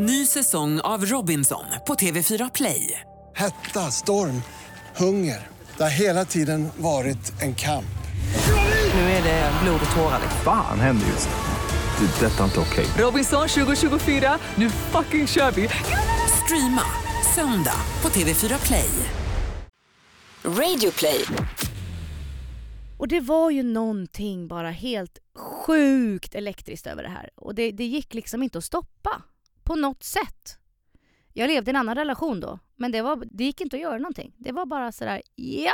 Ny säsong av Robinson på TV4 Play. Hetta, storm, hunger. Det har hela tiden varit en kamp. Nu är det blod och tårar. liksom. Fan händer just nu. Det. är Detta är inte okej. Robinson 2024, nu fucking kör vi! Streama söndag på TV4 Play. Radio play. Och det var ju någonting bara helt sjukt elektriskt över det här. Och det, det gick liksom inte att stoppa. På något sätt. Jag levde i en annan relation då. Men det, var, det gick inte att göra någonting. Det var bara sådär, ja.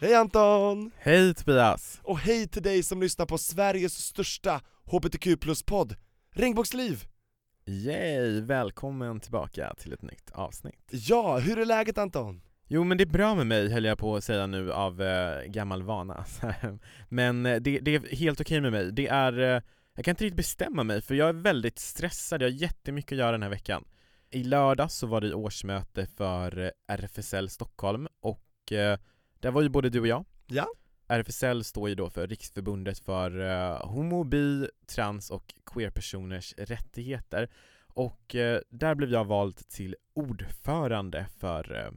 Hej Anton! Hej Tobias! Och hej till dig som lyssnar på Sveriges största HBTQ plus-podd, Regnbågsliv! Yay! Välkommen tillbaka till ett nytt avsnitt. Ja, hur är läget Anton? Jo men det är bra med mig höll jag på att säga nu av eh, gammal vana. men eh, det, det är helt okej med mig. Det är, eh, jag kan inte riktigt bestämma mig för jag är väldigt stressad, jag har jättemycket att göra den här veckan. I lördag så var det årsmöte för eh, RFSL Stockholm och eh, där var ju både du och jag. Ja. RFSL står ju då för Riksförbundet för eh, homo, bi, trans och queerpersoners rättigheter och eh, där blev jag vald till ordförande för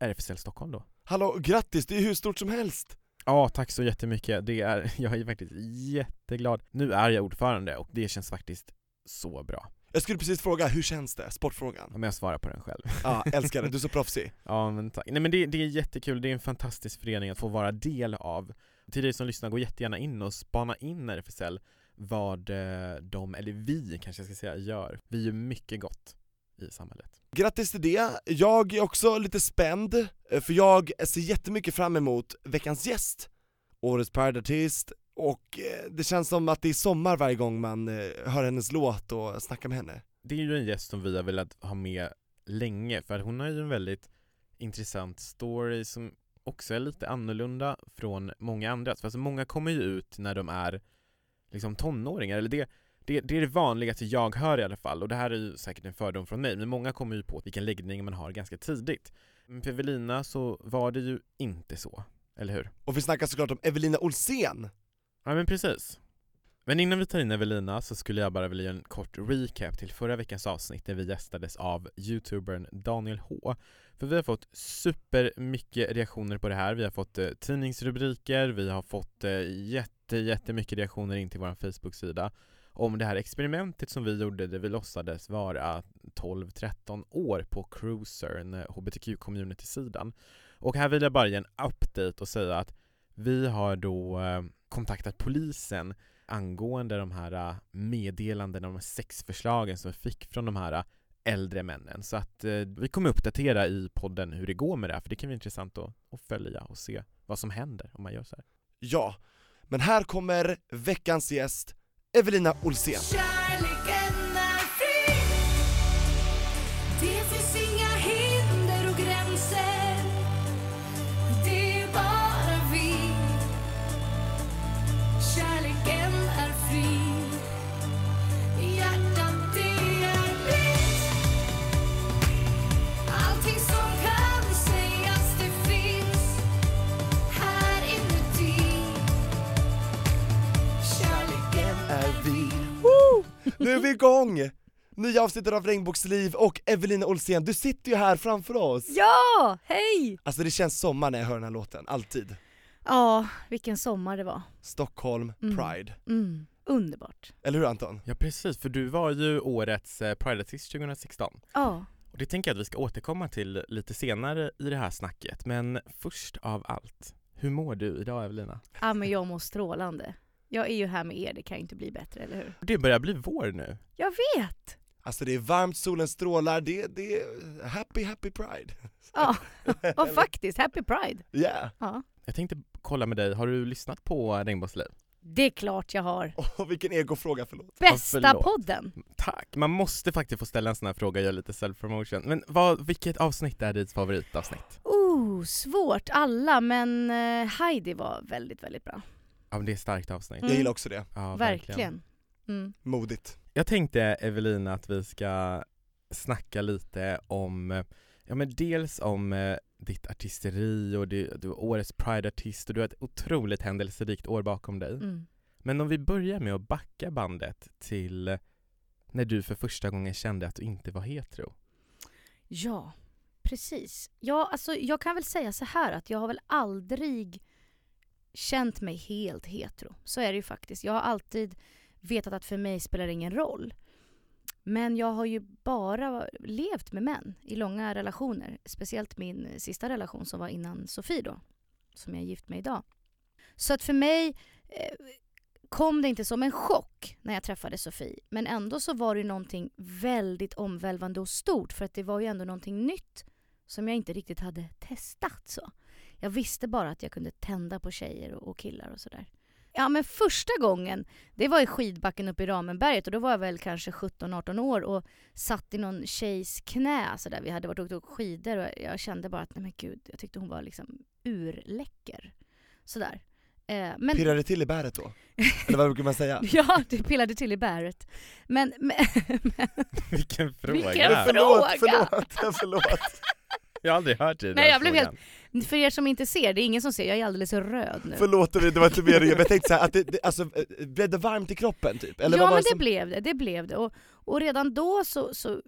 RFSL Stockholm då. Hallå, grattis, det är hur stort som helst! Ja, tack så jättemycket. Det är, jag är faktiskt jätteglad. Nu är jag ordförande och det känns faktiskt så bra. Jag skulle precis fråga, hur känns det? Sportfrågan? Om jag svarar på den själv. Ja, älskar det, du är så proffsig. Ja men tack. Nej men det, det är jättekul, det är en fantastisk förening att få vara del av. Till dig som lyssnar, gå jättegärna in och spana in RFSL vad eh, de, eller vi kanske jag ska säga, gör. Vi gör mycket gott i samhället. Grattis till det, jag är också lite spänd, eh, för jag ser jättemycket fram emot veckans gäst, Årets Pride-artist, och eh, det känns som att det är sommar varje gång man eh, hör hennes låt och snackar med henne. Det är ju en gäst som vi har velat ha med länge, för hon har ju en väldigt intressant story som också är lite annorlunda från många andra. För alltså många kommer ju ut när de är liksom tonåringar, eller det, det, det är det vanligaste jag hör i alla fall, och det här är ju säkert en fördom från mig, men många kommer ju på vilken läggning man har ganska tidigt. Men för Evelina så var det ju inte så, eller hur? Och vi snackar såklart om Evelina Olsén! Ja men precis. Men innan vi tar in Evelina så skulle jag bara vilja göra en kort recap till förra veckans avsnitt där vi gästades av youtubern Daniel H. För vi har fått supermycket reaktioner på det här, vi har fått eh, tidningsrubriker, vi har fått eh, jätte, jättemycket reaktioner in till vår Facebook-sida om det här experimentet som vi gjorde där vi låtsades vara 12-13 år på Cruisern, HBTQ-community-sidan. Eh, och här vill jag bara ge en update och säga att vi har då eh, kontaktat polisen angående de här eh, meddelandena, de här sexförslagen som vi fick från de här äldre männen. Så att eh, vi kommer uppdatera i podden hur det går med det här, för det kan vara intressant att, att följa och se vad som händer om man gör så här. Ja, men här kommer veckans gäst, Evelina Olsén. Nu är vi igång! Nya avsnittet av Regnbågsliv och Evelina Olsén, du sitter ju här framför oss! Ja, hej! Alltså det känns sommar när jag hör den här låten, alltid. Ja, vilken sommar det var. Stockholm, Mm. Pride. Mm, underbart. Eller hur Anton? Ja precis, för du var ju årets eh, Pride-artist 2016. Ja. Och det tänker jag att vi ska återkomma till lite senare i det här snacket. Men först av allt, hur mår du idag Evelina? Ja men jag mår strålande. Jag är ju här med er, det kan ju inte bli bättre, eller hur? Det börjar bli vår nu. Jag vet! Alltså det är varmt, solen strålar, det, det är happy happy pride. Ja, och faktiskt, happy pride! Yeah! Ja. Jag tänkte kolla med dig, har du lyssnat på Regnbågsliv? Det är klart jag har. Och vilken egofråga, förlåt. Bästa förlåt. podden! Tack! Man måste faktiskt få ställa en sån här fråga och göra lite self-promotion. Men vad, vilket avsnitt är ditt favoritavsnitt? Oh, svårt alla, men eh, Heidi var väldigt, väldigt bra. Ja men det är ett starkt avsnitt. Mm. Jag gillar också det, Ja, verkligen. Mm. modigt. Jag tänkte Evelina att vi ska snacka lite om, ja men dels om eh, ditt artisteri och du, du är årets Pride-artist och du har ett otroligt händelserikt år bakom dig. Mm. Men om vi börjar med att backa bandet till när du för första gången kände att du inte var hetero. Ja, precis. Ja, alltså, jag kan väl säga så här att jag har väl aldrig känt mig helt hetero. Så är det ju faktiskt. Jag har alltid vetat att för mig spelar det ingen roll. Men jag har ju bara levt med män i långa relationer. Speciellt min sista relation som var innan Sofie då, som jag är gift med idag. Så att för mig eh, kom det inte som en chock när jag träffade Sofie. Men ändå så var det någonting väldigt omvälvande och stort för att det var ju ändå någonting nytt som jag inte riktigt hade testat så. Jag visste bara att jag kunde tända på tjejer och, och killar och sådär. Ja men första gången, det var i skidbacken uppe i Ramenberget och då var jag väl kanske 17-18 år och satt i någon tjejs knä sådär. Vi hade varit och åkt skidor och jag kände bara att nej men gud, jag tyckte hon var liksom urläcker. Sådär. Eh, men... Pirrar det till i bäret då? Eller vad brukar man säga? Ja, det pillade till i bäret. Men, men, men Vilken fråga! Vilken Förlåt, fråga! förlåt, förlåt. Jag har aldrig hört den Nej, jag blev frågan. För er som inte ser, det är ingen som ser, jag är alldeles röd nu. Förlåt, det var inte mer men jag tänkte såhär, att det, det, alltså, eh, blev det varmt i kroppen typ? Eller ja men det som... blev det, det blev det. Och, och redan då så, så,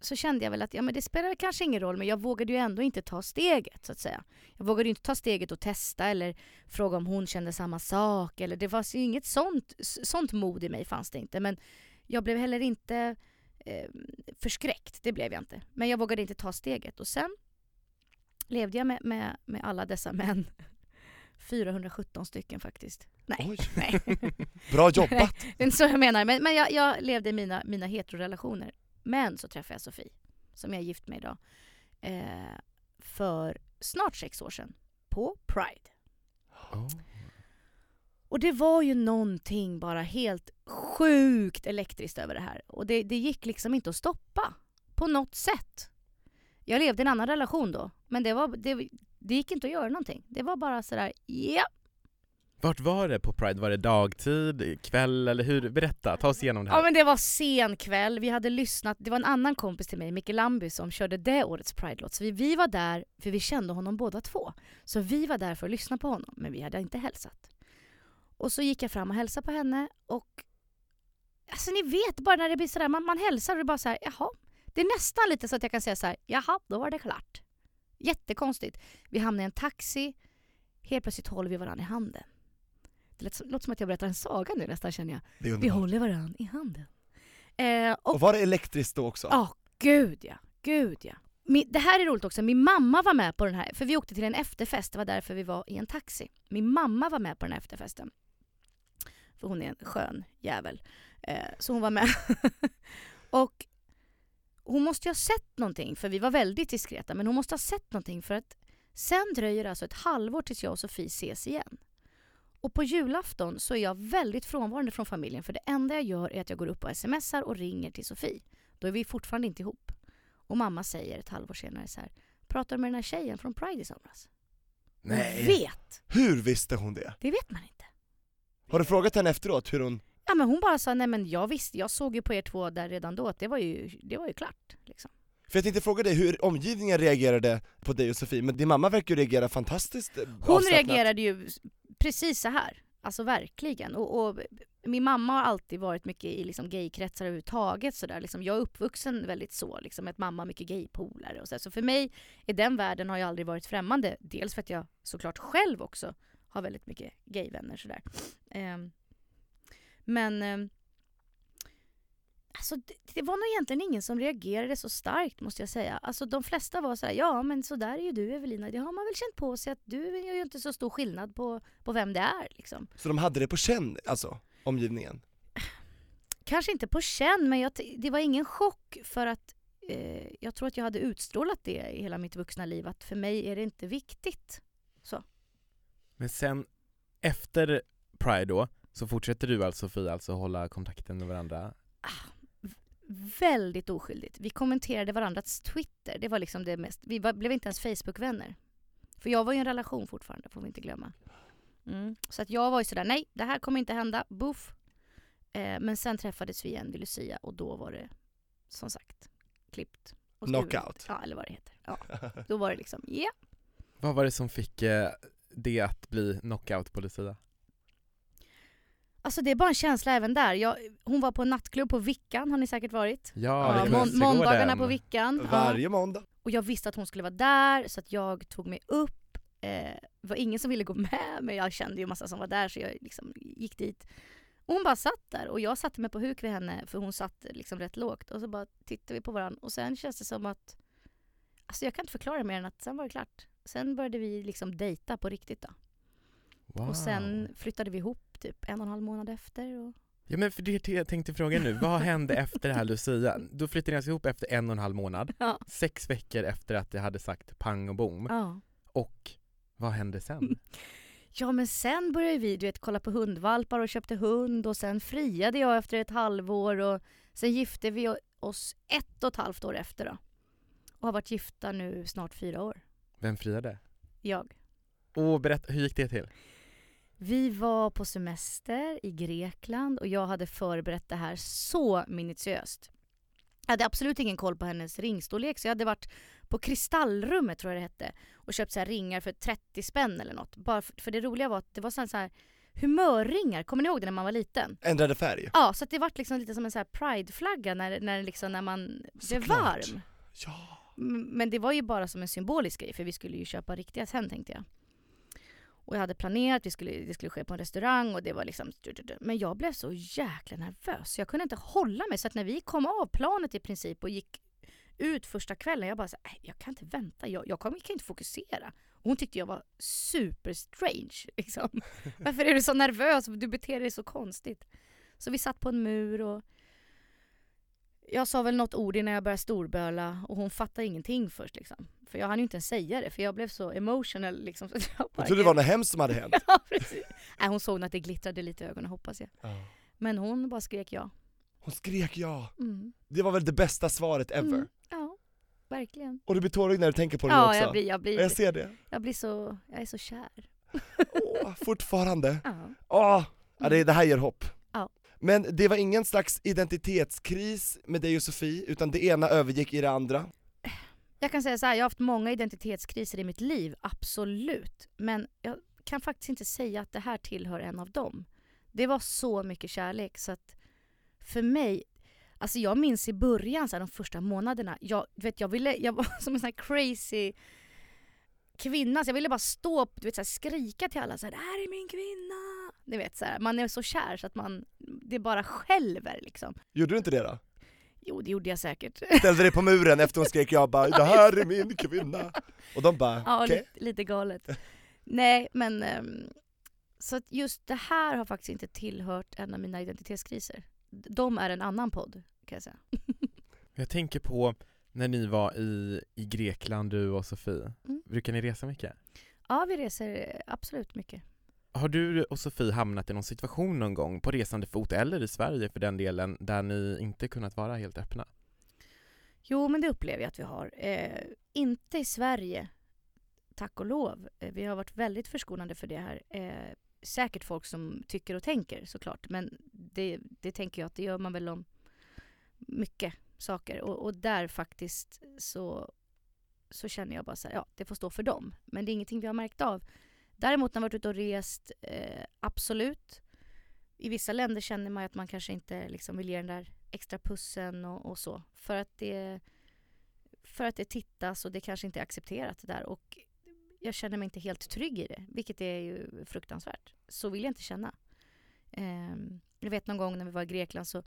så kände jag väl att ja, men det spelar kanske ingen roll men jag vågade ju ändå inte ta steget så att säga. Jag vågade ju inte ta steget och testa eller fråga om hon kände samma sak eller det var ju inget sånt, sånt mod i mig fanns det inte men jag blev heller inte eh, förskräckt, det blev jag inte. Men jag vågade inte ta steget och sen levde jag med, med, med alla dessa män. 417 stycken faktiskt. Nej, nej. bra jobbat! Det är inte så jag menar. Men, men jag, jag levde i mina, mina heterorelationer. Men så träffade jag Sofie, som jag är gift med idag. Eh, för snart sex år sedan. På Pride. Oh. Och det var ju någonting bara helt sjukt elektriskt över det här. Och det, det gick liksom inte att stoppa. På något sätt. Jag levde i en annan relation då. Men det, var, det, det gick inte att göra någonting. Det var bara sådär, ja. Vart var det på Pride? Var det dagtid, kväll eller hur? Berätta, ta oss igenom det här. Ja men det var sen kväll, vi hade lyssnat, det var en annan kompis till mig, Micke Lamby, som körde det årets Pride-låt. Så vi, vi var där, för vi kände honom båda två. Så vi var där för att lyssna på honom, men vi hade inte hälsat. Och så gick jag fram och hälsade på henne och... Alltså ni vet bara när det blir sådär, man, man hälsar och det är bara så här, jaha. Det är nästan lite så att jag kan säga så här, jaha, då var det klart. Jättekonstigt. Vi hamnade i en taxi, helt plötsligt håller vi varandra i handen. Det låter, låter som att jag berättar en saga nu nästan känner jag. Det är Vi håller varandra i handen. Eh, och Och var det elektriskt då också? Ja, gud ja. Gud ja. Min, det här är roligt också, min mamma var med på den här, för vi åkte till en efterfest, det var därför vi var i en taxi. Min mamma var med på den här efterfesten. För hon är en skön jävel. Eh, så hon var med. och hon måste ju ha sett någonting, för vi var väldigt diskreta, men hon måste ha sett någonting för att sen dröjer det alltså ett halvår tills jag och Sofie ses igen. Och på julafton så är jag väldigt frånvarande från familjen för det enda jag gör är att jag går upp och smsar och ringer till Sofie. Då är vi fortfarande inte ihop. Och mamma säger ett halvår senare så här. Pratar du med den här tjejen från Pride i somras? Hon Nej. vet! Hur visste hon det? Det vet man inte. Har du frågat henne efteråt hur hon... Ja men hon bara sa nej men jag visste, jag såg ju på er två där redan då att det var ju, det var ju klart. Liksom. För jag tänkte fråga dig hur omgivningen reagerade på dig och Sofie, men din mamma verkar ju reagera fantastiskt eh, Hon avslappnat. reagerade ju precis så här. Alltså verkligen. Och, och min mamma har alltid varit mycket i liksom gaykretsar överhuvudtaget. Så där. Liksom, jag är uppvuxen väldigt så, liksom, att mamma har mycket gaypolare. Och så, så för mig i den världen har jag aldrig varit främmande. Dels för att jag såklart själv också har väldigt mycket gayvänner. Så där. Ehm, men ehm, alltså, det, det var nog egentligen ingen som reagerade så starkt måste jag säga. Alltså, de flesta var så här, ja men så där är ju du Evelina. Det har man väl känt på sig att du gör ju inte så stor skillnad på, på vem det är. Liksom. Så de hade det på känn, alltså, omgivningen? Kanske inte på känn, men jag, det var ingen chock för att eh, jag tror att jag hade utstrålat det i hela mitt vuxna liv, att för mig är det inte viktigt. Men sen efter Pride då, så fortsätter du alltså Sofia alltså hålla kontakten med varandra? Väldigt oskyldigt. Vi kommenterade varandras Twitter, det var liksom det mest, vi var, blev inte ens Facebook-vänner. För jag var i en relation fortfarande, får vi inte glömma. Mm. Så att jag var ju sådär, nej det här kommer inte hända, buff. Eh, men sen träffades vi igen vid Lucia och då var det som sagt klippt. och. Knockout. Ja, eller vad det heter. Ja. Då var det liksom, ja. Vad var det som fick eh, det att bli knockout på Lucia? Alltså det är bara en känsla även där. Jag, hon var på en nattklubb på Vickan, har ni säkert varit? Ja, Ja, Kungsträdgården. måndagarna på Vickan. Ja. Varje måndag. Och jag visste att hon skulle vara där så att jag tog mig upp. Eh, det var ingen som ville gå med men jag kände ju massa som var där så jag liksom gick dit. Och hon bara satt där och jag satte mig på huk vid henne för hon satt liksom rätt lågt och så bara tittade vi på varandra och sen känns det som att Alltså jag kan inte förklara mer än att sen var det klart. Sen började vi liksom dejta på riktigt då. Wow. Och sen flyttade vi ihop typ en och en halv månad efter. Och... Ja men för det är det jag tänkte fråga nu, vad hände efter det här Lucia? Då flyttade ni alltså ihop efter en och en halv månad, Ja. sex veckor efter att det hade sagt pang och bom. Ja. Och vad hände sen? Ja men sen började vi du vet, kolla på hundvalpar och köpte hund och sen friade jag efter ett halvår och sen gifte vi oss ett och ett halvt år efter då. Och har varit gifta nu snart fyra år. Vem friade? Jag. Och berätta, hur gick det till? Vi var på semester i Grekland och jag hade förberett det här så minutiöst. Jag hade absolut ingen koll på hennes ringstorlek så jag hade varit på Kristallrummet tror jag det hette och köpt så ringar för 30 spänn eller något. Bara för, för det roliga var att det var så här humörringar, kommer ni ihåg det när man var liten? Ändrade färg. Ja, så att det vart liksom lite som en så här prideflagga när, när, liksom, när man blev varm. Ja. Men det var ju bara som en symbolisk grej för vi skulle ju köpa riktiga sen tänkte jag. Och jag hade planerat, vi skulle, det skulle ske på en restaurang och det var liksom... Men jag blev så jäkla nervös jag kunde inte hålla mig. Så att när vi kom av planet i princip och gick ut första kvällen, jag bara så här, jag kan inte vänta, jag, jag, jag kan inte fokusera. Och hon tyckte jag var super strange. Liksom. Varför är du så nervös? Du beter dig så konstigt. Så vi satt på en mur och jag sa väl något ord innan jag började storböla och hon fattade ingenting först liksom. För jag hann ju inte ens säga det för jag blev så emotional liksom. Så jag bara, trodde det var något hemskt som hade hänt. ja, precis. Nej, hon såg att det glittrade lite i ögonen hoppas jag. Men hon bara skrek ja. Hon skrek ja. Mm. Det var väl det bästa svaret ever. Mm. Ja, verkligen. Och du blir tårögd när du tänker på det Ja, också. jag blir, jag Ja, blir, jag ser det. jag blir så, jag är så kär. Åh, fortfarande. Ja. Åh, ja, det, det här ger hopp. Men det var ingen slags identitetskris med dig och Sofie, utan det ena övergick i det andra. Jag kan säga så här, jag har haft många identitetskriser i mitt liv, absolut. Men jag kan faktiskt inte säga att det här tillhör en av dem. Det var så mycket kärlek så att för mig, alltså jag minns i början, så här, de första månaderna, jag, vet, jag, ville, jag var som en sån här crazy kvinna, så jag ville bara stå upp, du vet, så här, skrika till alla så här, det här är min kvinna! Ni vet, så här, man är så kär så att man, det bara skälver liksom. Gjorde du inte det då? Jo, det gjorde jag säkert. Ställde dig på muren efter hon skrek jag bara 'Det här är min kvinna' Och de bara Ja, okej? lite, lite galet. Nej, men ehm, så att just det här har faktiskt inte tillhört en av mina identitetskriser. De är en annan podd, kan jag säga. Jag tänker på när ni var i, i Grekland, du och Sofie. Mm. Brukar ni resa mycket? Ja, vi reser absolut mycket. Har du och Sofie hamnat i någon situation någon gång, på resande fot eller i Sverige för den delen, där ni inte kunnat vara helt öppna? Jo, men det upplever jag att vi har. Eh, inte i Sverige, tack och lov. Eh, vi har varit väldigt förskonade för det här. Eh, säkert folk som tycker och tänker såklart, men det, det tänker jag att det gör man väl om mycket saker. Och, och där faktiskt så, så känner jag bara så här, ja, det får stå för dem. Men det är ingenting vi har märkt av. Däremot när man varit ute och rest, eh, absolut. I vissa länder känner man att man kanske inte liksom vill ge den där extra pussen och, och så. För att, det, för att det tittas och det kanske inte är accepterat där. Och jag känner mig inte helt trygg i det, vilket är ju fruktansvärt. Så vill jag inte känna. Eh, jag vet någon gång när vi var i Grekland så,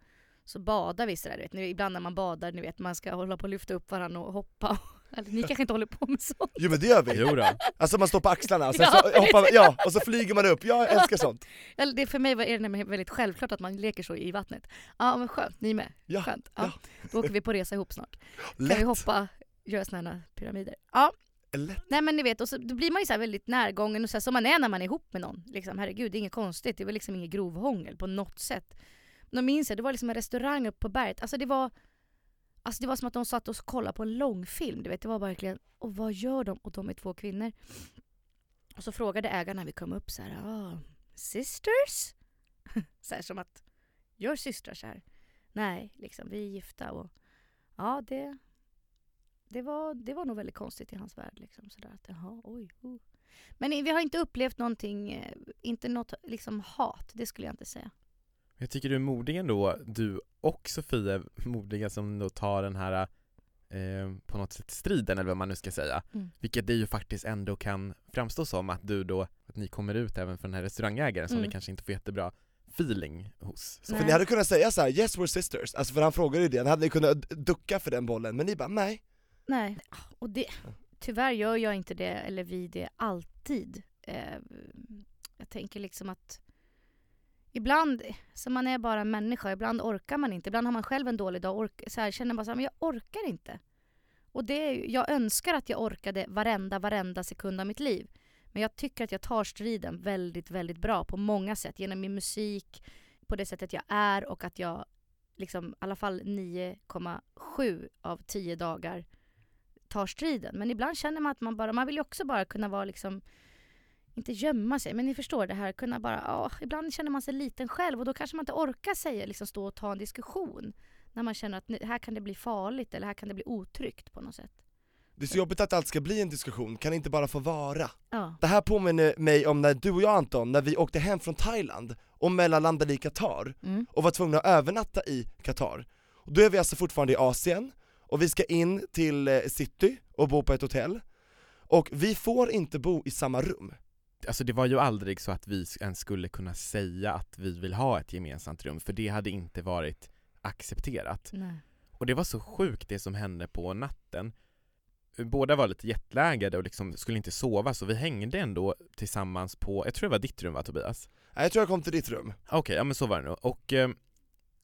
så badade vi sådär, vet. Ibland när man badar, ni vet man ska hålla på och lyfta upp varandra och hoppa. Eller, ni kanske inte håller på med sånt? Jo men det gör vi! Jo då. Alltså man står på axlarna, och sen Ja, så hoppar, ja, och så flyger man upp, jag älskar sånt! Eller det för mig var- är det nämligen väldigt självklart att man leker så i vattnet. Ja men skönt, ni med? Ja, Skönt. ja. Ja. Då åker vi på resa ihop snart. Kan Lätt! vi hoppa, göra såna här pyramider. Ja, Lätt. nej men ni vet, och så, då blir man ju så här väldigt närgången och så här, som man är när man är ihop med någon. Liksom, herregud, det är inget konstigt. Det var liksom inget grovhångel på något sätt. Men då minns jag, det var liksom en restaurang uppe på berget. Alltså det var Alltså det var som att de satt och kollade på en långfilm. Du vet, det var verkligen, och vad gör de? Och de är två kvinnor. Och så frågade ägaren när vi kom upp så här, ah, sisters? så här som att, gör systrar så här? Nej, liksom vi är gifta och ja det, det, var, det var nog väldigt konstigt i hans värld. Liksom, så där, att, jaha, oj, oh. Men vi har inte upplevt någonting, eh, inte något liksom hat, det skulle jag inte säga. Jag tycker du är modig ändå, du och Sofia är modiga som då tar den här eh, på något sätt striden eller vad man nu ska säga. Mm. Vilket det ju faktiskt ändå kan framstå som att du då, att ni kommer ut även för den här restaurangägaren som Mm. ni kanske inte får jättebra feeling hos. Så. För ni hade kunnat säga så här: 'Yes we're sisters' alltså för han frågade ju det, hade ni kunnat ducka för den bollen, men ni bara nej. Nej, och det, tyvärr gör jag inte det, eller vi det alltid. Eh, jag tänker liksom att ibland, så man är bara en människa, ibland orkar man inte. Ibland har man själv en dålig dag och ork, så här, känner bara så här, men jag orkar inte. Och det, är jag önskar att jag orkade varenda, varenda sekund av mitt liv. Men jag tycker att jag tar striden väldigt, väldigt bra på många sätt. Genom min musik, på det sättet jag är och att jag liksom i alla fall 9,7 av 10 dagar tar striden. Men ibland känner man att man bara, man vill ju också bara kunna vara liksom, inte gömma sig, men ni förstår det här, kunna bara, ja, ibland känner man sig liten själv och då kanske man inte orkar säga, liksom stå och ta en diskussion. När man känner att här kan det bli farligt eller här kan det bli otryggt på något sätt. Det är så jobbigt att allt ska bli en diskussion, kan det inte bara få vara? Ja. Det här påminner mig om när du och jag Anton, när vi åkte hem från Thailand och mellanlandade i Qatar Mm. och var tvungna att övernatta i Qatar. Och då är vi alltså fortfarande i Asien, och vi ska in till eh, city och bo på ett hotell, och vi får inte bo i samma rum. Alltså det var ju aldrig så att vi ens skulle kunna säga att vi vill ha ett gemensamt rum, för det hade inte varit accepterat. Nej. Och det var så sjukt det som hände på natten. Båda var lite jetlaggade och liksom skulle inte sova, så vi hängde ändå tillsammans på, jag tror det var ditt rum va Tobias? Nej, Jag tror jag kom till ditt rum. Okej, ja men så var det nog. Och eh,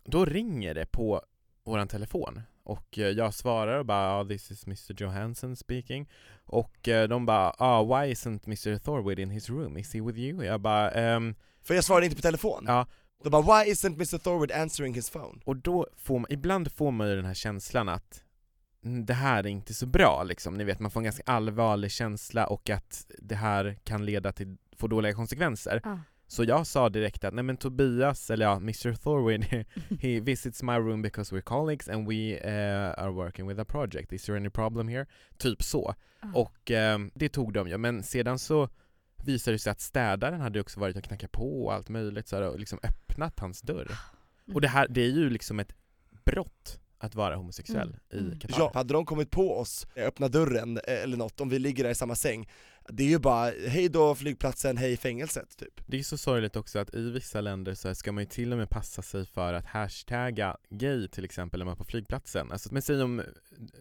då ringer det på våran telefon och eh, jag svarar och bara oh, “This is Mr Johansson speaking” och eh, de bara ah, “Why isn't Mr Thorwood in his room? Is he with you?” Jag bara ehm, För jag svarade inte på telefon. Ja. De bara 'Why isn't Mr Thorwood answering his phone?' Och då får man, ibland får man ju den här känslan att mm, det här är inte så bra liksom, ni vet man får en ganska allvarlig känsla och att det här kan leda till, få dåliga konsekvenser. Ja. Så jag sa direkt att nej men Tobias, eller ja, Mr Thorwood, he visits my room because we're colleagues and we uh, are working with a project, is there any problem here? Typ så. Ja. Och eh, det tog de ju, men sedan så visade det sig att städaren hade också varit och knackat på och allt möjligt så här, och liksom öppnat hans dörr. Och det här, det är ju liksom ett brott att vara homosexuell Mm. i Mm. Qatar. Ja, hade de kommit på oss, öppna dörren eh, eller något, om vi ligger där i samma säng, det är ju bara hej då flygplatsen, hej fängelset typ. Det är så sorgligt också att i vissa länder så ska man ju till och med passa sig för att hashtagga gay till exempel när man är på flygplatsen. Alltså, men säg om eh,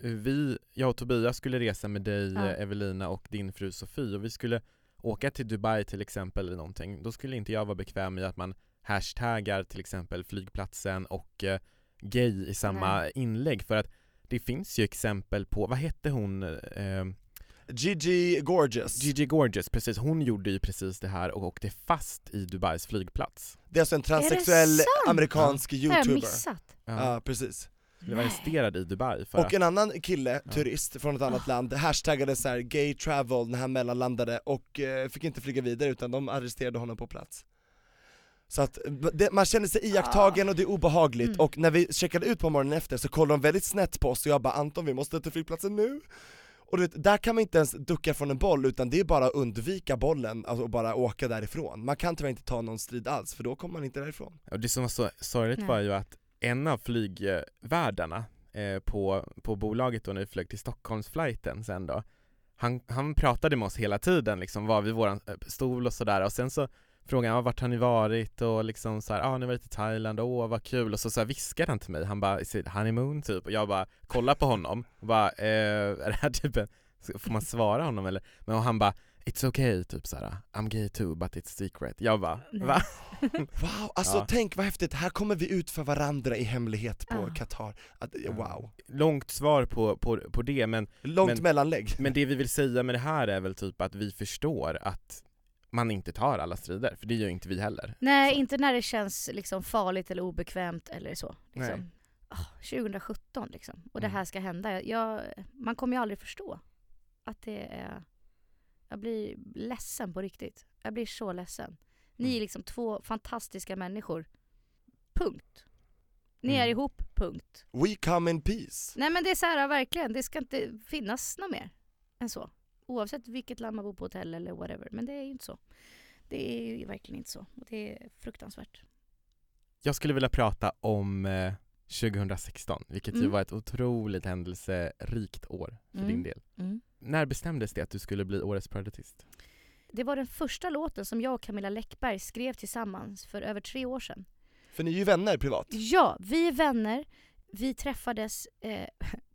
vi, jag och Tobias skulle resa med dig Ja. eh, Evelina och din fru Sofie och vi skulle åka till Dubai till exempel eller någonting, då skulle inte jag vara bekväm i att man hashtaggar till exempel flygplatsen och eh, gay i samma Nej. inlägg för att det finns ju exempel på, vad hette hon, eh, Gigi Gorgeous, Gigi Gorgeous, precis, hon gjorde ju precis det här och åkte fast i Dubais flygplats. det är alltså en transsexuell amerikansk Det har jag youtuber. missat. Ja, precis. Blev arresterad i Dubai för Och att, en annan kille, Ja. turist från ett annat land, hashtaggade så här gay travel när han mellanlandade och eh, fick inte flyga vidare utan de arresterade honom på plats. Så att det, man känner sig iakttagen och det är obehagligt Mm. och när vi checkade ut på morgonen efter så kollade de väldigt snett på oss och jag bara 'Anton vi måste till flygplatsen nu' Och du vet, där kan man inte ens ducka från en boll utan det är bara att undvika bollen alltså, och bara åka därifrån. Man kan tyvärr inte ta någon strid alls för då kommer man inte därifrån. och det som var så sorgligt Nej. var ju att en av flygvärdarna eh, på, på bolaget då när vi flög till Stockholmsflighten sen då han, han pratade med oss hela tiden liksom, var vid våran eh, stol och sådär och sen så frågade han "Ah, vart har ni varit och liksom såhär, ja ah, ni har varit i Thailand, åh vad kul och så, så här, viskade han till mig, han bara, is it honeymoon typ? Och jag bara kollar på honom och bara, eh, är det här typ en, får man svara honom eller? Men och han bara, it's okay, typ såhär, I'm gay too but it's secret. Jag bara, Nej. va? Wow, alltså Ja. tänk vad häftigt, här kommer vi ut för varandra i hemlighet på Ja. Qatar. Att, wow. Långt svar på, på, på det men Långt Men- mellanlägg. Men det vi vill säga med det här är väl typ att vi förstår att man inte tar alla strider, för det gör inte vi heller. Nej, Så. inte när det känns liksom farligt eller obekvämt eller så. Nej. Liksom. Ah, 2017 liksom. Och det Mm. här ska hända. Jag, man kommer ju aldrig förstå att det är... Jag blir ledsen på riktigt. Jag blir så ledsen. Ni är Mm. liksom två fantastiska människor. Punkt. Ni är Mm. ihop, punkt. We come in peace. Nej men det är så här verkligen, det ska inte finnas något mer än så. Oavsett vilket land man bor på hotell eller whatever. Men det är ju inte så. Det är ju verkligen inte så. Och det är fruktansvärt. Jag skulle vilja prata om eh, 2016, vilket ju Mm. var ett otroligt händelserikt år för Mm. din del. Mm. När bestämdes det att du skulle bli Årets Paradist? Det var den första låten som jag och Camilla Läckberg skrev tillsammans för över tre år sedan. För ni är ju vänner privat. Ja, vi är vänner. Vi träffades eh,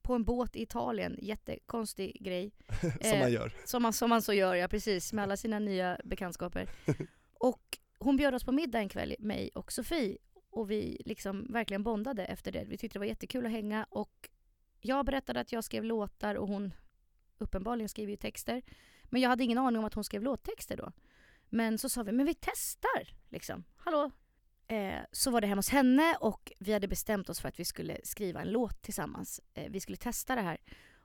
på en båt i Italien, jättekonstig grej. Som Eh, man gör. Som man, som man så gör, ja precis, med alla sina nya bekantskaper. Och hon bjöd oss på middag en kväll, mig och Sofie. Och vi liksom verkligen bondade efter det. Vi tyckte det var jättekul att hänga och jag berättade att jag skrev låtar och hon uppenbarligen skriver ju texter. Men jag hade ingen aning om att hon skrev låttexter då. Men så sa vi, men vi testar liksom. Hallå? Eh, så var det hemma hos henne och vi hade bestämt oss för att vi skulle skriva en låt tillsammans. Eh, vi skulle testa det här.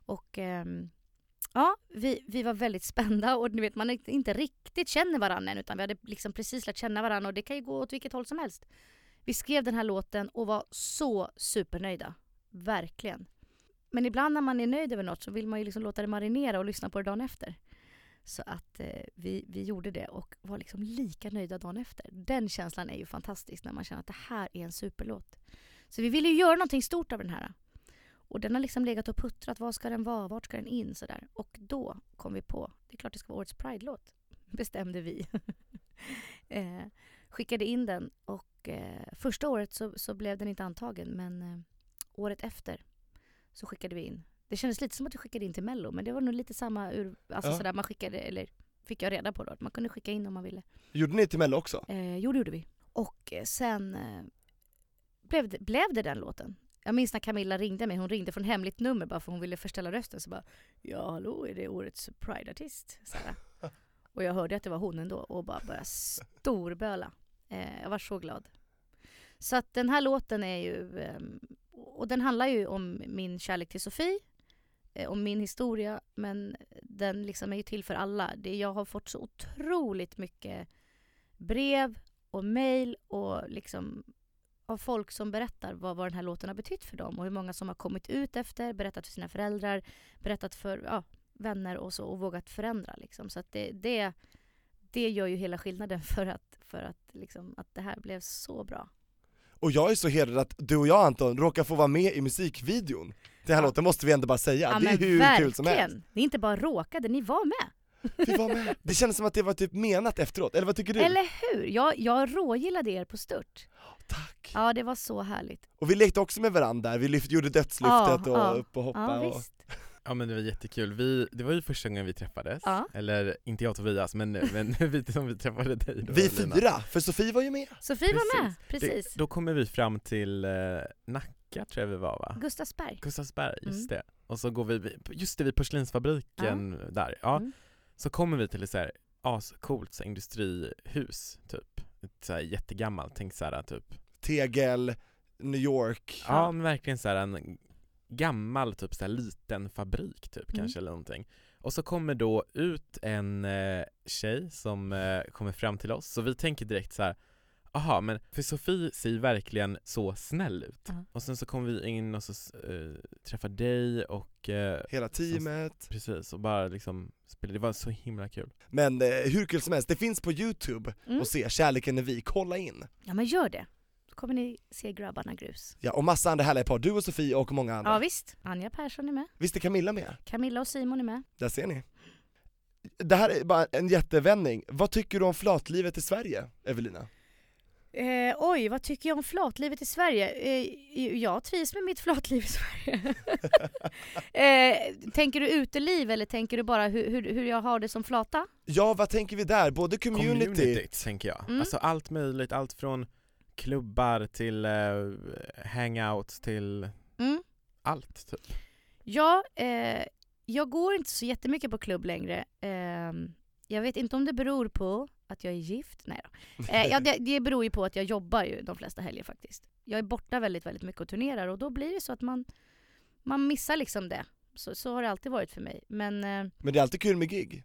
Och ehm, ja, vi, vi var väldigt spända och ni vet man inte- inte riktigt känner varandra än utan vi hade liksom precis lärt känna varandra och det kan ju gå åt vilket håll som helst. Vi skrev den här låten och var så supernöjda. Verkligen. Men ibland när man är nöjd över något så vill man ju liksom låta det marinera och lyssna på det dagen efter. Så att eh, vi, vi gjorde det och var liksom lika nöjda dagen efter. Den känslan är ju fantastisk när man känner att det här är en superlåt. Så vi ville ju göra någonting stort av den här. Och den har liksom legat och puttrat. Vad ska den vara? Vart ska den in? Sådär. Och då kom vi på, det är klart det ska vara årets Pride-låt. Bestämde vi. eh, skickade in den och eh, första året så, så blev den inte antagen men eh, året efter så skickade vi in. Det kändes lite som att vi skickade in till mello men det var nog lite samma ur, alltså Ja. sådär man skickade, eller fick jag reda på då, att man kunde skicka in om man ville. Gjorde ni till Mello också? Eh, jo det gjorde vi. Och eh, sen eh, blev, det, blev det den låten. Jag minns när Camilla ringde mig, hon ringde från hemligt nummer bara för hon ville förställa rösten så bara Ja hallå är det årets Pride-artist? Och jag hörde att det var hon ändå och bara började storböla. Eh, jag var så glad. Så att den här låten är ju, ehm, och den handlar ju om min kärlek till Sofie, Eh, om min historia, men den liksom är ju till för alla. Det, jag har fått så otroligt mycket brev och mejl och liksom av folk som berättar vad, vad den här låten har betytt för dem och hur många som har kommit ut efter, berättat för sina föräldrar, berättat för ja, vänner och så och vågat förändra liksom. Så att det, det, det gör ju hela skillnaden för att, för att, liksom, att det här blev så bra. Och jag är så hedrad att du och jag Anton råkar få vara med i musikvideon till den här Ja. låten, måste vi ändå bara säga. det är hur verkligen. kul som helst. Ni inte bara råkade, ni var med. Vi var med. Det kändes som att det var typ menat efteråt, eller vad tycker du? Eller hur? Jag, jag rågillade er på stört. Tack! Ja, det var så härligt. Och vi lekte också med varandra där, vi lyft, gjorde dödslyftet Ja, och ja. upp och hoppa Ja, och... Ja men det var jättekul, vi, det var ju första gången vi träffades, Ja. eller inte jag och Tobias men, men vi som vi träffade dig då, Vi Lina. fyra, för Sofie var ju med. Sofie var med, Precis. precis. Det, då kommer vi fram till eh, Nacka tror jag vi var va? Gustavsberg. Gustavsberg, just Mm. det. Och så går vi, just det vid porslinsfabriken där, ja. Mm. Så kommer vi till ett så här ascoolt så industrihus typ. Ett så här jättegammalt, tänk så här typ Tegel, New York. Ja men verkligen så här en gammal typ så här liten fabrik typ Mm. kanske eller någonting. Och så kommer då ut en eh, tjej som eh, kommer fram till oss, så vi tänker direkt så här. Aha, men för Sofie ser ju verkligen så snäll ut. Ja. Och sen så kommer vi in och så eh, träffar dig och eh, Hela teamet. precis, och bara liksom spela. det var så himla kul. Men eh, hur kul som helst, det finns på youtube Mm. att se, Kärleken är vi, kolla in! Ja men gör det. Kommer ni se grabbarna grus. Ja, och massa andra härliga par, du och Sofie och många andra. Ja visst. Anja Persson är med. Visst är Camilla med? Camilla och Simon är med. Där ser ni. Det här är bara en jättevändning, vad tycker du om flatlivet i Sverige, Evelina? Eh, oj, vad tycker jag om flatlivet i Sverige? Eh, jag trivs med mitt flatliv i Sverige. eh, tänker du uteliv eller tänker du bara hur, hur, hur jag har det som flata? Ja, vad tänker vi där? Både community, Communityt tänker jag. Mm. Alltså allt möjligt, allt från klubbar till eh, hangouts till Mm. allt typ. Ja, eh, jag går inte så jättemycket på klubb längre. Eh, jag vet inte om det beror på att jag är gift. Nej då. Eh, ja, det, det beror ju på att jag jobbar ju de flesta helger faktiskt. Jag är borta väldigt, väldigt mycket och turnerar och då blir det så att man, man missar liksom det. Så, så har det alltid varit för mig. Men eh, men det är alltid kul med gig.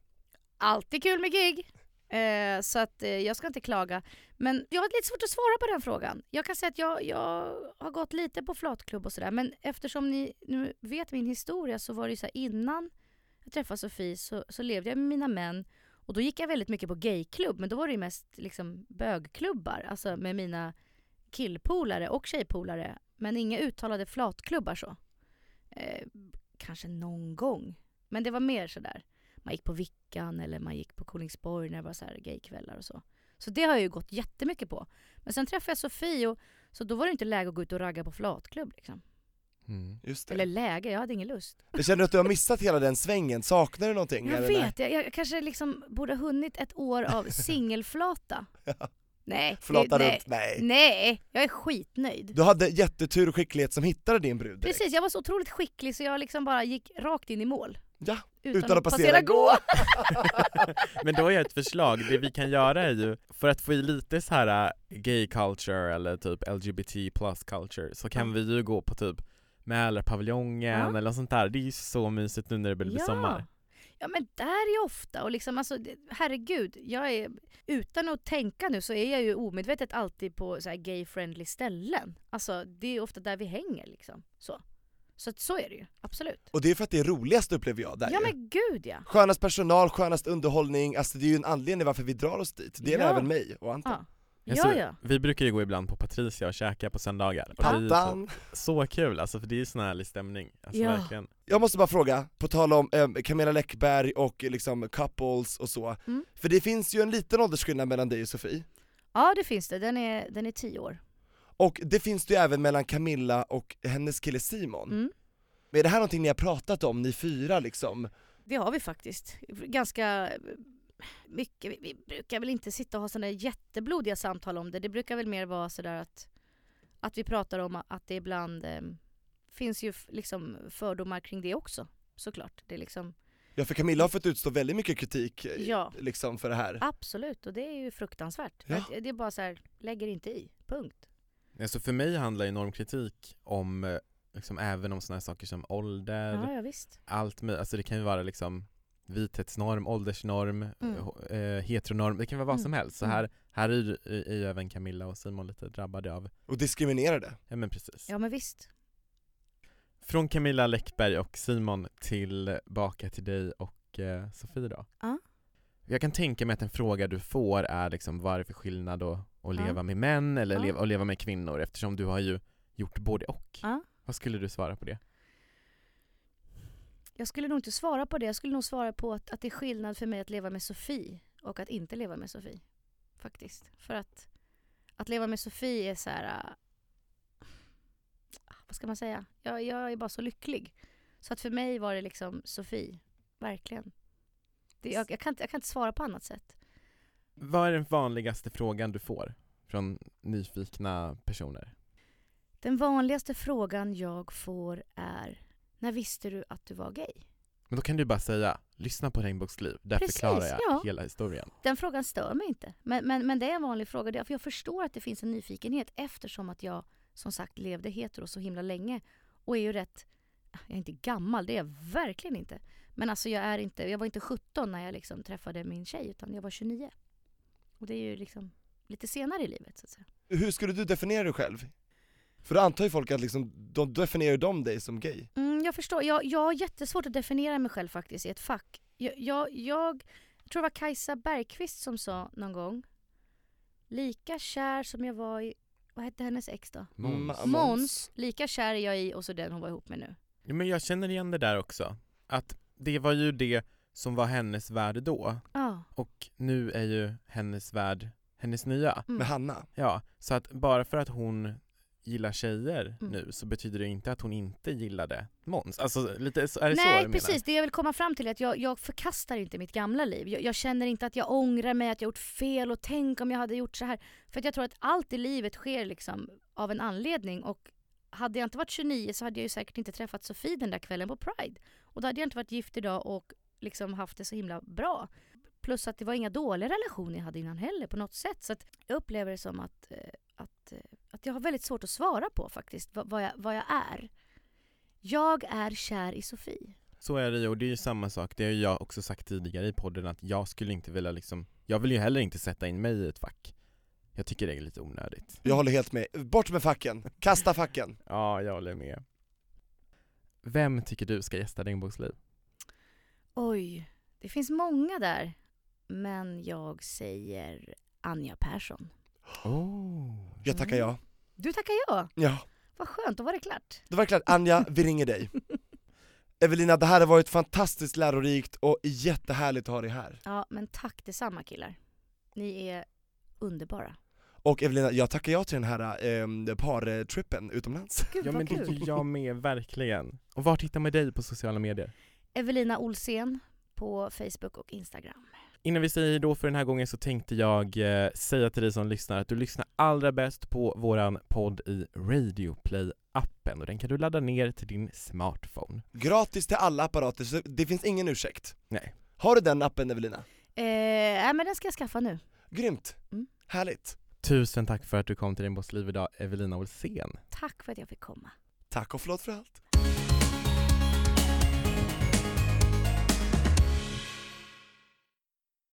alltid kul med gig. Eh, så att eh, jag ska inte klaga. Men jag har lite svårt att svara på den frågan. Jag kan säga att jag, jag har gått lite på flatklubb och sådär. Men eftersom ni nu vet min historia så var det ju så här innan jag träffade Sofie så, så levde jag med mina män. Och då gick jag väldigt mycket på gayklubb. Men då var det ju mest liksom bögklubbar. Alltså med mina killpolare och tjejpolare men inga uttalade flatklubbar så. Eh, kanske någon gång. Men det var mer sådär. Man gick på Vickan eller man gick på Kolingsborg när det var så här gaykvällar och så. Så det har jag ju gått jättemycket på. Men sen träffade jag Sofie och så då var det inte läge att gå ut och ragga på flatklubb liksom. Mm. Eller läge, jag hade ingen lust. Jag känner att du har missat hela den svängen, saknar du någonting? Jag vet, jag, jag kanske liksom borde ha hunnit ett år av singelflata. Nej, det- Flata nej, runt? Nej. nej, jag är skitnöjd. Du hade jättetur och skicklighet som hittade din brud direkt. Precis, jag var så otroligt skicklig så jag liksom bara gick rakt in i mål. Ja, Utan, utan att passera gå. Men då har jag ett förslag, det vi kan göra är ju, för att få i lite så här äh, gay culture eller typ LGBT plus culture, så kan Ja. vi ju gå på typ Mälarpaviljongen Ja. eller sånt där, det är ju så mysigt nu när det börjar bli sommar. Ja men där är jag ofta och liksom alltså, herregud, jag är, utan att tänka nu så är jag ju omedvetet alltid på så här gay-friendly ställen. Alltså det är ju ofta där vi hänger liksom. Så, så, att så är det ju, absolut. Och det är för att det är roligast upplever jag där Ja ju. men gud ja. Skönast personal, skönast underhållning, alltså det är ju en anledning varför vi drar oss dit. Det gäller Ja. även mig och Anton. Ja. Alltså, Ja, ja. Vi brukar ju gå ibland på Patricia och käka på söndagar. Är Pattan! Så, så kul alltså, för det är ju sån härlig stämning. Alltså Ja. verkligen. Jag måste bara fråga, på tal om eh, Camilla Läckberg och liksom couples och så. Mm. För det finns ju en liten åldersskillnad mellan dig och Sofie. Ja det finns det, den är, den är tio år. Och det finns det ju även mellan Camilla och hennes kille Simon. Mm. Men är det här någonting ni har pratat om, ni fyra liksom? Det har vi faktiskt. Ganska mycket. Vi, brukar väl inte sitta och ha sådana jätteblodiga samtal om det. Det brukar väl mer vara sådär att, att vi pratar om att det ibland eh, finns ju liksom fördomar kring det också. Såklart. Det är liksom, Ja för Camilla har fått utstå väldigt mycket kritik eh, Ja. liksom för det här. absolut, och det är ju fruktansvärt. Ja. Att Det är bara så här, lägger inte i. Punkt. Alltså för mig handlar ju normkritik om, eh, liksom även om såna här saker som ålder, Ja, ja visst. allt möjligt, alltså det kan ju vara liksom vithetsnorm, åldersnorm, Mm. eh, eh, heteronorm, det kan vara vad Mm. som helst. Så Mm. här, här är, ju- är ju även Camilla och Simon lite drabbade av, Och diskriminerade. ja men precis. Ja men visst. Från Camilla Läckberg och Simon tillbaka till dig och eh, Sofie då. Ja. Jag kan tänka mig att en fråga du får är liksom vad är det för skillnad att, att Ja. leva med män eller Ja. leva, att leva med kvinnor eftersom du har ju gjort både och. Ja. Vad skulle du svara på det? Jag skulle nog inte svara på det. Jag skulle nog svara på att, att det är skillnad för mig att leva med Sofie och att inte leva med Sofie. Faktiskt. För att, att leva med Sofie är så här... äh, vad ska man säga? Jag, jag är bara så lycklig. Så att för mig var det liksom Sofie. Verkligen. Det, jag, jag, kan inte, jag kan inte svara på annat sätt. Vad är den vanligaste frågan du får från nyfikna personer? Den vanligaste frågan jag får är När visste du att du var gay? Men då kan du bara säga, lyssna på Regnbågsliv, där Precis, förklarar jag ja. hela historien. Den frågan stör mig inte. Men, men, men det är en vanlig fråga. För jag förstår att det finns en nyfikenhet eftersom att jag som sagt levde hetero så himla länge. Och är ju rätt... Jag är inte gammal, det är jag verkligen inte. Men alltså jag är inte... Jag var inte 17 när jag liksom träffade min tjej utan jag var 29. Och det är ju liksom lite senare i livet så att säga. Hur skulle du definiera dig själv? För då antar ju folk att liksom, då definierar de dig som gay. Mm, jag förstår. Jag, jag har jättesvårt att definiera mig själv faktiskt i ett fack. Jag, jag, jag, jag tror det var Kajsa Bergqvist som sa någon gång Lika kär som jag var i, vad hette hennes ex då? Måns. Måns, lika kär är jag i och så den hon var ihop med nu. Ja, men jag känner igen det där också. Att det var ju det som var hennes värld då, Ja. och nu är ju hennes värld hennes nya. Mm. Med Hanna. Ja, så att bara för att hon gillar tjejer Mm. nu så betyder det inte att hon inte gillade Måns. Alltså lite, så- är det så Nej du menar? precis, det jag vill komma fram till är att jag, jag förkastar inte mitt gamla liv. Jag, jag känner inte att jag ångrar mig, att jag gjort fel och tänk om jag hade gjort så här. För att jag tror att allt i livet sker liksom av en anledning och hade jag inte varit 29 så hade jag ju säkert inte träffat Sofie den där kvällen på Pride. Och då hade jag inte varit gift idag och liksom haft det så himla bra. Plus att det var inga dåliga relationer jag hade innan heller på något sätt. Så att jag upplever det som att, eh, att, eh, att jag har väldigt svårt att svara på faktiskt vad, vad, jag, vad jag är. Jag är kär i Sofie. Så är det ju, och det är ju samma sak, det har jag också sagt tidigare i podden att jag skulle inte vilja liksom, jag vill ju heller inte sätta in mig i ett fack. Jag tycker det är lite onödigt. Jag håller helt med. Bort med facken, kasta facken. Ja, jag håller med. Vem tycker du ska gästa Regnbågsliv? Oj, det finns många där. Men jag säger Anja Persson. Oh. Jag tackar ja. Du tackar ja. Ja, Vad skönt, då var det klart. det var klart. Anja, vi ringer dig. Evelina, det här har varit fantastiskt lärorikt och jättehärligt att ha dig här. Ja, men tack detsamma killar. Ni är underbara. Och Evelina, jag tackar ja till den här eh, partrippen utomlands. Gud Ja men det gör jag med, verkligen. Och var hittar man dig på sociala medier? Evelina Olsén på Facebook och Instagram. Innan vi säger då för den här gången så tänkte jag eh, säga till dig som lyssnar att du lyssnar allra bäst på våran podd i Radio Play-appen och den kan du ladda ner till din smartphone. Gratis till alla apparater, så det finns ingen ursäkt. Nej. Har du den appen Evelina? Eh, nej men den ska jag skaffa nu. Grymt! Mm. Härligt! Tusen tack för att du kom till Din Boss liv idag, Evelina Olsén. Tack för att jag fick komma. Tack och förlåt för allt.